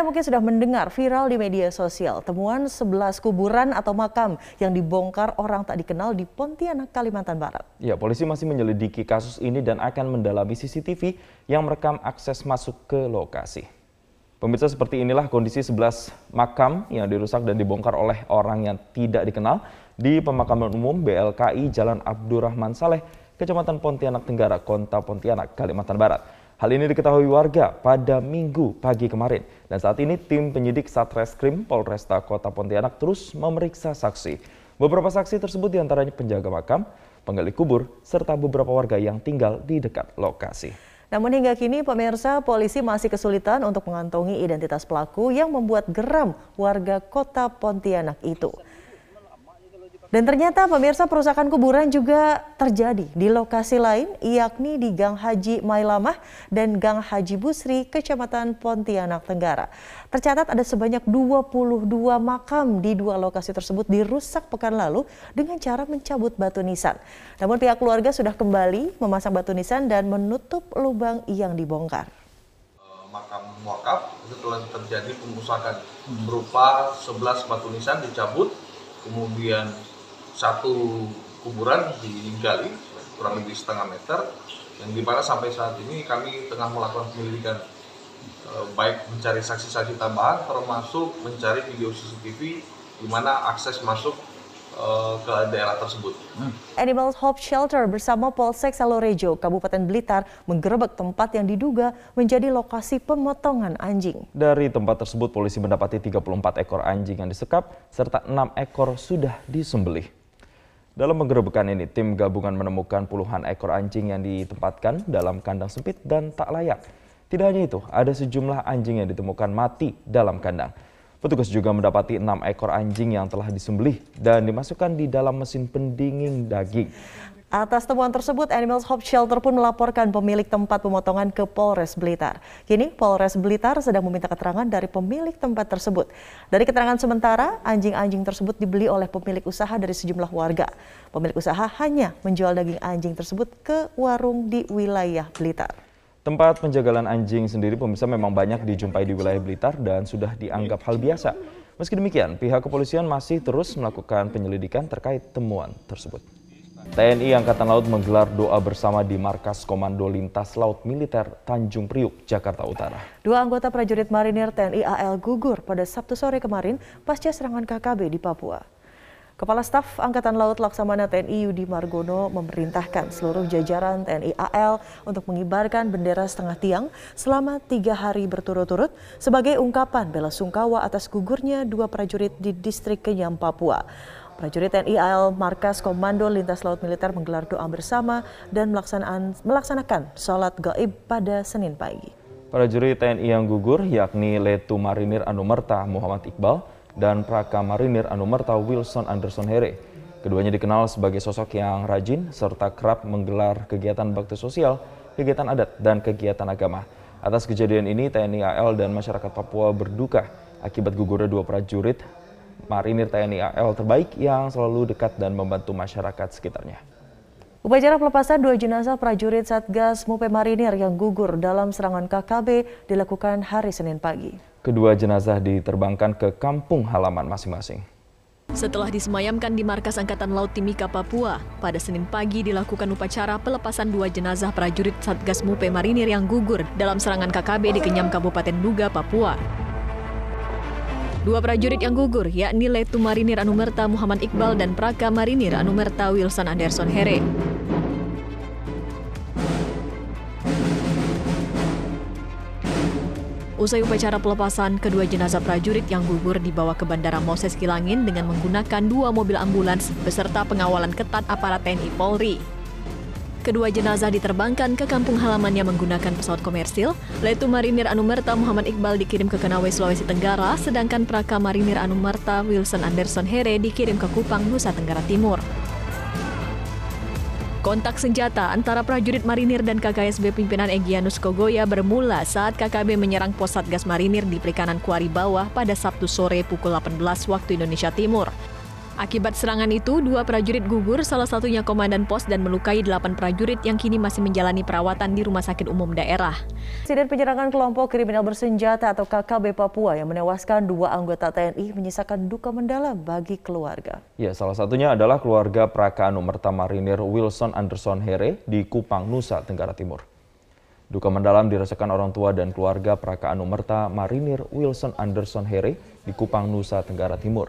Anda mungkin sudah mendengar viral di media sosial temuan 11 kuburan atau makam yang dibongkar orang tak dikenal di Pontianak, Kalimantan Barat. Ya, polisi masih menyelidiki kasus ini dan akan mendalami CCTV yang merekam akses masuk ke lokasi. Pemirsa seperti inilah kondisi 11 makam yang dirusak dan dibongkar oleh orang yang tidak dikenal di pemakaman umum BLKI Jalan Abdurrahman Saleh, Kecamatan Pontianak Tenggara, Kota Pontianak, Kalimantan Barat. Hal ini diketahui warga pada minggu pagi kemarin. Dan saat ini tim penyidik Satreskrim Polresta Kota Pontianak terus memeriksa saksi. Beberapa saksi tersebut di antaranya penjaga makam, penggali kubur, serta beberapa warga yang tinggal di dekat lokasi. Namun hingga kini pemirsa polisi masih kesulitan untuk mengantongi identitas pelaku yang membuat geram warga kota Pontianak itu. Dan ternyata pemirsa perusakan kuburan juga terjadi di lokasi lain yakni di Gang Haji Mailamah dan Gang Haji Busri, Kecamatan Pontianak Tenggara. Tercatat ada sebanyak 22 makam di dua lokasi tersebut dirusak pekan lalu dengan cara mencabut batu nisan. Namun pihak keluarga sudah kembali memasang batu nisan dan menutup lubang yang dibongkar eh, makam wakaf itu telah terjadi pengusakan berupa 11 batu nisan dicabut kemudian satu kuburan digali kurang lebih setengah meter yang di mana sampai saat ini kami tengah melakukan penyelidikan e, baik mencari saksi-saksi tambahan termasuk mencari video CCTV di mana akses masuk Eh, ke daerah tersebut. Hmm. Animal Hope Shelter bersama Polsek Salorejo, Kabupaten Blitar menggerebek tempat yang diduga menjadi lokasi pemotongan anjing. Dari tempat tersebut polisi mendapati 34 ekor anjing yang disekap serta 6 ekor sudah disembelih. Dalam penggerebekan ini, tim gabungan menemukan puluhan ekor anjing yang ditempatkan dalam kandang sempit dan tak layak. Tidak hanya itu, ada sejumlah anjing yang ditemukan mati dalam kandang. Petugas juga mendapati enam ekor anjing yang telah disembelih dan dimasukkan di dalam mesin pendingin daging. Atas temuan tersebut, Animals Hope Shelter pun melaporkan pemilik tempat pemotongan ke Polres Blitar. Kini Polres Blitar sedang meminta keterangan dari pemilik tempat tersebut. Dari keterangan sementara, anjing-anjing tersebut dibeli oleh pemilik usaha dari sejumlah warga. Pemilik usaha hanya menjual daging anjing tersebut ke warung di wilayah Blitar. Tempat penjagalan anjing sendiri pemirsa memang banyak dijumpai di wilayah Blitar dan sudah dianggap hal biasa. Meski demikian, pihak kepolisian masih terus melakukan penyelidikan terkait temuan tersebut. TNI Angkatan Laut menggelar doa bersama di Markas Komando Lintas Laut Militer Tanjung Priuk, Jakarta Utara. Dua anggota prajurit marinir TNI AL gugur pada Sabtu sore kemarin pasca serangan KKB di Papua. Kepala Staf Angkatan Laut Laksamana TNI Yudi Margono memerintahkan seluruh jajaran TNI AL untuk mengibarkan bendera setengah tiang selama tiga hari berturut-turut sebagai ungkapan bela sungkawa atas gugurnya dua prajurit di distrik Kenyam, Papua. Prajurit TNI AL Markas Komando Lintas Laut Militer menggelar doa bersama dan melaksanakan sholat gaib pada Senin pagi. Prajurit TNI yang gugur yakni Letu Marinir Anumerta Muhammad Iqbal, dan Praka Marinir Anumerta Wilson Anderson Here. Keduanya dikenal sebagai sosok yang rajin serta kerap menggelar kegiatan bakti sosial, kegiatan adat, dan kegiatan agama. Atas kejadian ini, TNI AL dan masyarakat Papua berduka akibat gugurnya dua prajurit marinir TNI AL terbaik yang selalu dekat dan membantu masyarakat sekitarnya. Upacara pelepasan dua jenazah prajurit Satgas Mupe Marinir yang gugur dalam serangan KKB dilakukan hari Senin pagi. Kedua jenazah diterbangkan ke kampung halaman masing-masing. Setelah disemayamkan di Markas Angkatan Laut Timika, Papua, pada Senin pagi dilakukan upacara pelepasan dua jenazah prajurit Satgas Mupe Marinir yang gugur dalam serangan KKB di Kenyam Kabupaten Duga, Papua. Dua prajurit yang gugur, yakni Letu Marinir Anumerta Muhammad Iqbal dan Praka Marinir Anumerta Wilson Anderson Here. Usai upacara pelepasan, kedua jenazah prajurit yang gugur dibawa ke Bandara Moses Kilangin dengan menggunakan dua mobil ambulans beserta pengawalan ketat aparat TNI Polri. Kedua jenazah diterbangkan ke kampung halamannya menggunakan pesawat komersil. Letu Marinir Anumerta Muhammad Iqbal dikirim ke Kenawe, Sulawesi Tenggara, sedangkan Praka Marinir Anumerta Wilson Anderson Here dikirim ke Kupang, Nusa Tenggara Timur. Kontak senjata antara prajurit marinir dan KKSB pimpinan Egyanus Kogoya bermula saat KKB menyerang pos Satgas Marinir di Perikanan Kuari Bawah pada Sabtu sore pukul 18 waktu Indonesia Timur. Akibat serangan itu, dua prajurit gugur, salah satunya komandan pos dan melukai delapan prajurit yang kini masih menjalani perawatan di Rumah Sakit Umum Daerah. Insiden penyerangan kelompok kriminal bersenjata atau KKB Papua yang menewaskan dua anggota TNI menyisakan duka mendalam bagi keluarga. Ya, salah satunya adalah keluarga Praka Anumerta Marinir Wilson Anderson Here di Kupang, Nusa Tenggara Timur. Duka mendalam dirasakan orang tua dan keluarga Praka Anumerta Marinir Wilson Anderson Here di Kupang, Nusa Tenggara Timur.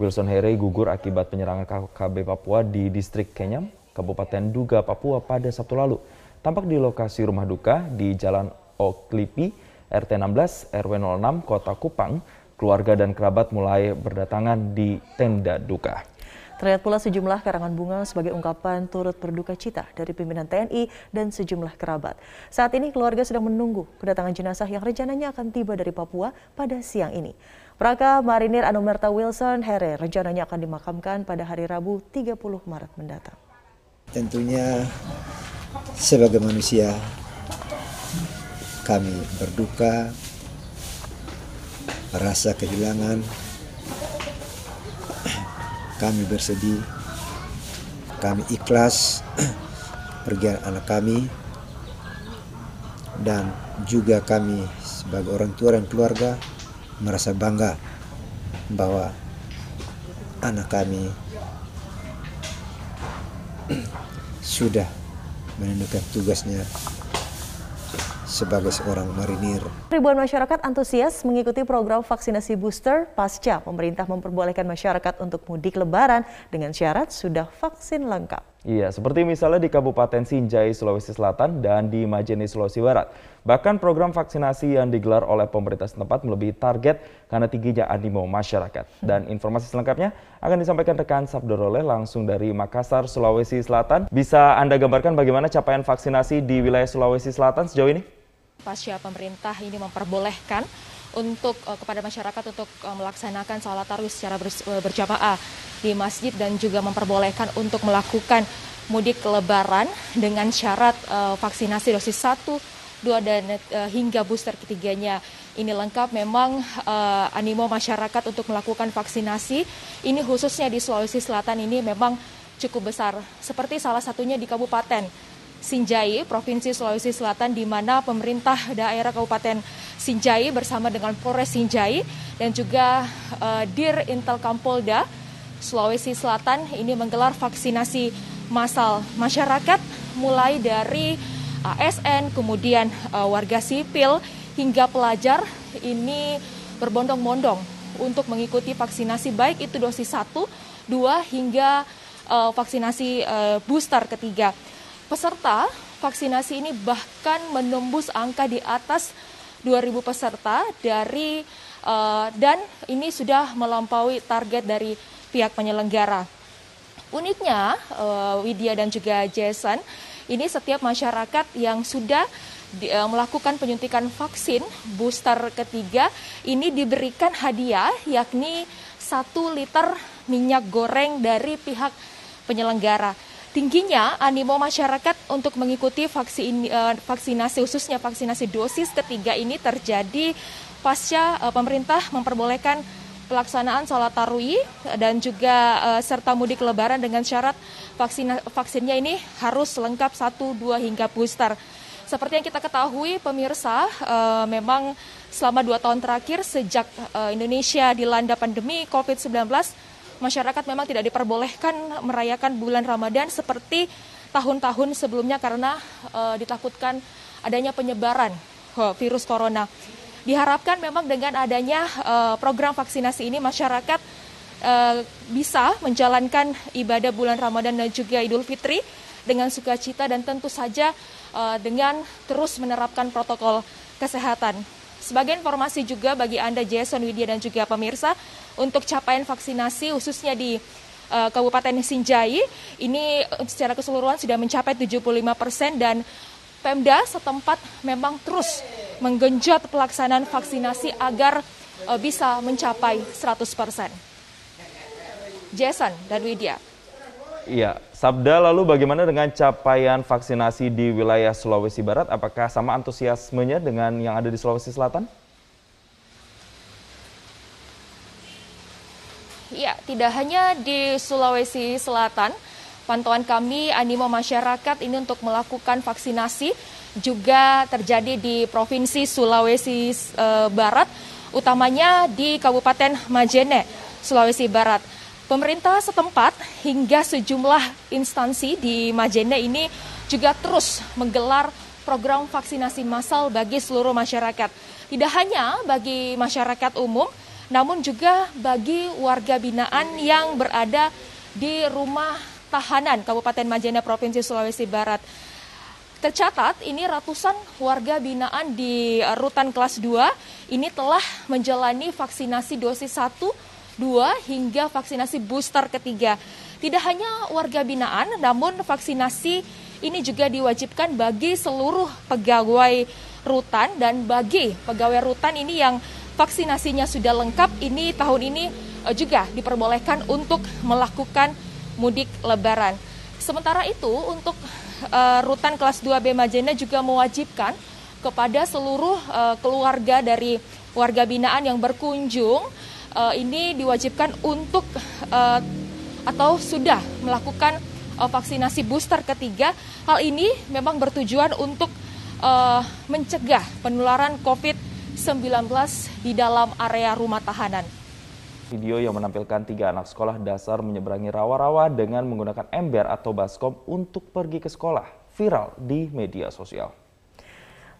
Wilson Here gugur akibat penyerangan KKB Papua di distrik Kenyam, Kabupaten Duga, Papua pada Sabtu lalu. Tampak di lokasi rumah duka di Jalan Oklipi, RT 16, RW 06, Kota Kupang, keluarga dan kerabat mulai berdatangan di tenda duka. Terlihat pula sejumlah karangan bunga sebagai ungkapan turut berduka cita dari pimpinan TNI dan sejumlah kerabat. Saat ini keluarga sedang menunggu kedatangan jenazah yang rencananya akan tiba dari Papua pada siang ini. Praka Marinir Anumerta Wilson Here rencananya akan dimakamkan pada hari Rabu 30 Maret mendatang. Tentunya sebagai manusia kami berduka, rasa kehilangan, kami bersedih, kami ikhlas pergian anak kami, dan juga kami sebagai orang tua dan keluarga merasa bangga bahwa anak kami sudah menunjukkan tugasnya sebagai seorang marinir. Ribuan masyarakat antusias mengikuti program vaksinasi booster pasca pemerintah memperbolehkan masyarakat untuk mudik lebaran dengan syarat sudah vaksin lengkap. Iya, seperti misalnya di Kabupaten Sinjai, Sulawesi Selatan dan di Majene, Sulawesi Barat. Bahkan program vaksinasi yang digelar oleh pemerintah setempat melebihi target karena tingginya animo masyarakat. Dan informasi selengkapnya akan disampaikan rekan Sabdorole langsung dari Makassar, Sulawesi Selatan. Bisa Anda gambarkan bagaimana capaian vaksinasi di wilayah Sulawesi Selatan sejauh ini? Pasca pemerintah ini memperbolehkan untuk uh, kepada masyarakat untuk uh, melaksanakan sholat tarawih secara ber, uh, berjamaah di masjid dan juga memperbolehkan untuk melakukan mudik lebaran dengan syarat uh, vaksinasi dosis 1, 2 dan uh, hingga booster ketiganya. Ini lengkap. Memang uh, animo masyarakat untuk melakukan vaksinasi ini khususnya di Sulawesi Selatan ini memang cukup besar. Seperti salah satunya di Kabupaten Sinjai, Provinsi Sulawesi Selatan, di mana pemerintah daerah Kabupaten Sinjai bersama dengan Polres Sinjai dan juga uh, Dir Intel Kampolda Sulawesi Selatan ini menggelar vaksinasi massal masyarakat mulai dari ASN, kemudian uh, warga sipil hingga pelajar ini berbondong-bondong untuk mengikuti vaksinasi baik itu dosis 1, 2 hingga uh, vaksinasi uh, booster ketiga. Peserta vaksinasi ini bahkan menembus angka di atas 2.000 peserta dari uh, dan ini sudah melampaui target dari pihak penyelenggara. Uniknya, uh, Widya dan juga Jason, ini setiap masyarakat yang sudah di, uh, melakukan penyuntikan vaksin booster ketiga ini diberikan hadiah yakni satu liter minyak goreng dari pihak penyelenggara. Tingginya animo masyarakat untuk mengikuti vaksin, uh, vaksinasi khususnya vaksinasi dosis ketiga ini terjadi pasca uh, pemerintah memperbolehkan pelaksanaan sholat tarwi dan juga uh, serta mudik lebaran dengan syarat vaksin, vaksinnya ini harus lengkap satu, dua hingga booster. Seperti yang kita ketahui, pemirsa, memang selama dua tahun terakhir sejak Indonesia dilanda pandemi COVID-19, masyarakat memang tidak diperbolehkan merayakan bulan Ramadan seperti tahun-tahun sebelumnya karena uh, ditakutkan adanya penyebaran uh, virus corona. Diharapkan memang dengan adanya uh, program vaksinasi ini masyarakat bisa menjalankan ibadah bulan Ramadan dan juga Idul Fitri dengan sukacita dan tentu saja dengan terus menerapkan protokol kesehatan. Sebagai informasi juga bagi Anda Jason Widya dan juga pemirsa untuk capaian vaksinasi khususnya di uh, Kabupaten Sinjai ini secara keseluruhan sudah mencapai 75 persen dan Pemda setempat memang terus menggenjot pelaksanaan vaksinasi agar uh, bisa mencapai 100 persen. Jason dan Widya. Iya, Sabda lalu bagaimana dengan capaian vaksinasi di wilayah Sulawesi Barat? Apakah sama antusiasmenya dengan yang ada di Sulawesi Selatan? Ya, tidak hanya di Sulawesi Selatan, pantauan kami animo masyarakat ini untuk melakukan vaksinasi juga terjadi di Provinsi Sulawesi uh, Barat, utamanya di Kabupaten Majene, Sulawesi Barat. Pemerintah setempat hingga sejumlah instansi di Majene ini juga terus menggelar program vaksinasi massal bagi seluruh masyarakat. Tidak hanya bagi masyarakat umum, namun juga bagi warga binaan yang berada di rumah tahanan Kabupaten Majene Provinsi Sulawesi Barat. Tercatat ini ratusan warga binaan di rutan kelas 2 ini telah menjalani vaksinasi dosis 1 2 hingga vaksinasi booster ketiga. Tidak hanya warga binaan, namun vaksinasi ini juga diwajibkan bagi seluruh pegawai rutan dan bagi pegawai rutan ini yang vaksinasinya sudah lengkap ini tahun ini eh, juga diperbolehkan untuk melakukan mudik lebaran. Sementara itu untuk uh, rutan kelas 2B Majene juga mewajibkan kepada seluruh uh, keluarga dari warga binaan yang berkunjung uh, ini diwajibkan untuk uh, atau sudah melakukan uh, vaksinasi booster ketiga. Hal ini memang bertujuan untuk uh, mencegah penularan COVID-19 di dalam area rumah tahanan. Video yang menampilkan tiga anak sekolah dasar menyeberangi rawa-rawa dengan menggunakan ember atau baskom untuk pergi ke sekolah viral di media sosial.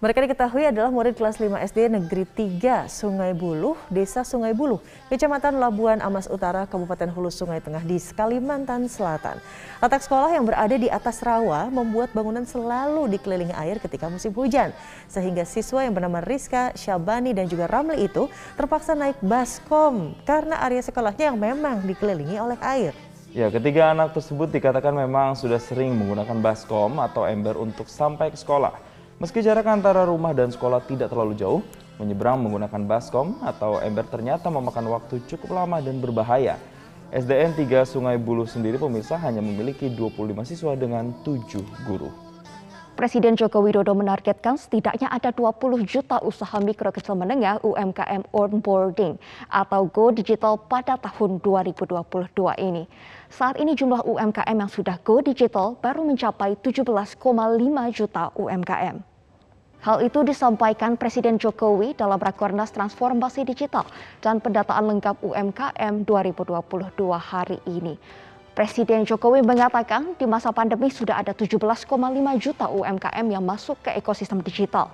Mereka diketahui adalah murid kelas 5 SD Negeri 3 Sungai Buluh, Desa Sungai Buluh, Kecamatan Labuan Amas Utara, Kabupaten Hulu Sungai Tengah di Kalimantan Selatan. Letak sekolah yang berada di atas rawa membuat bangunan selalu dikelilingi air ketika musim hujan. Sehingga siswa yang bernama Rizka, Syabani, dan juga Ramli itu terpaksa naik baskom karena area sekolahnya yang memang dikelilingi oleh air. Ya, ketiga anak tersebut dikatakan memang sudah sering menggunakan baskom atau ember untuk sampai ke sekolah. Meski jarak antara rumah dan sekolah tidak terlalu jauh, menyeberang menggunakan baskom atau ember ternyata memakan waktu cukup lama dan berbahaya. SDN 3 Sungai Buluh sendiri pemirsa hanya memiliki 25 siswa dengan 7 guru. Presiden Joko Widodo menargetkan setidaknya ada 20 juta usaha mikro kecil menengah UMKM onboarding atau Go Digital pada tahun 2022 ini. Saat ini jumlah UMKM yang sudah Go Digital baru mencapai 17,5 juta UMKM. Hal itu disampaikan Presiden Jokowi dalam Rakornas Transformasi Digital dan Pendataan Lengkap UMKM 2022 hari ini. Presiden Jokowi mengatakan di masa pandemi sudah ada 17,5 juta UMKM yang masuk ke ekosistem digital.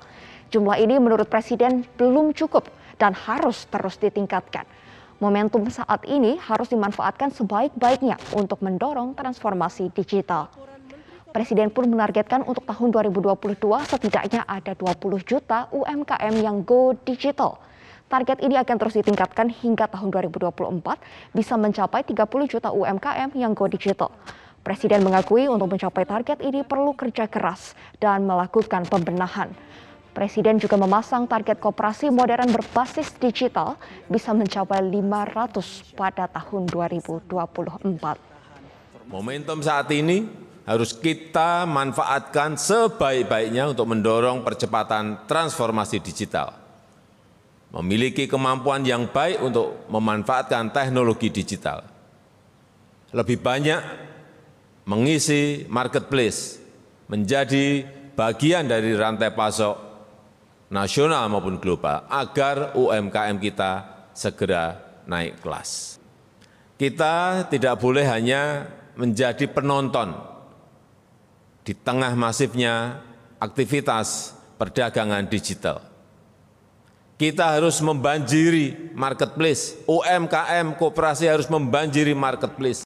Jumlah ini menurut Presiden belum cukup dan harus terus ditingkatkan. Momentum saat ini harus dimanfaatkan sebaik-baiknya untuk mendorong transformasi digital. Presiden pun menargetkan untuk tahun 2022 setidaknya ada 20 juta UMKM yang go digital. Target ini akan terus ditingkatkan hingga tahun 2024 bisa mencapai 30 juta UMKM yang go digital. Presiden mengakui untuk mencapai target ini perlu kerja keras dan melakukan pembenahan. Presiden juga memasang target kooperasi modern berbasis digital bisa mencapai 500 pada tahun 2024. Momentum saat ini harus kita manfaatkan sebaik-baiknya untuk mendorong percepatan transformasi digital. Memiliki kemampuan yang baik untuk memanfaatkan teknologi digital. Lebih banyak mengisi marketplace menjadi bagian dari rantai pasok nasional maupun global agar UMKM kita segera naik kelas. Kita tidak boleh hanya menjadi penonton di tengah masifnya aktivitas perdagangan digital. Kita harus membanjiri marketplace, UMKM kooperasi harus membanjiri marketplace.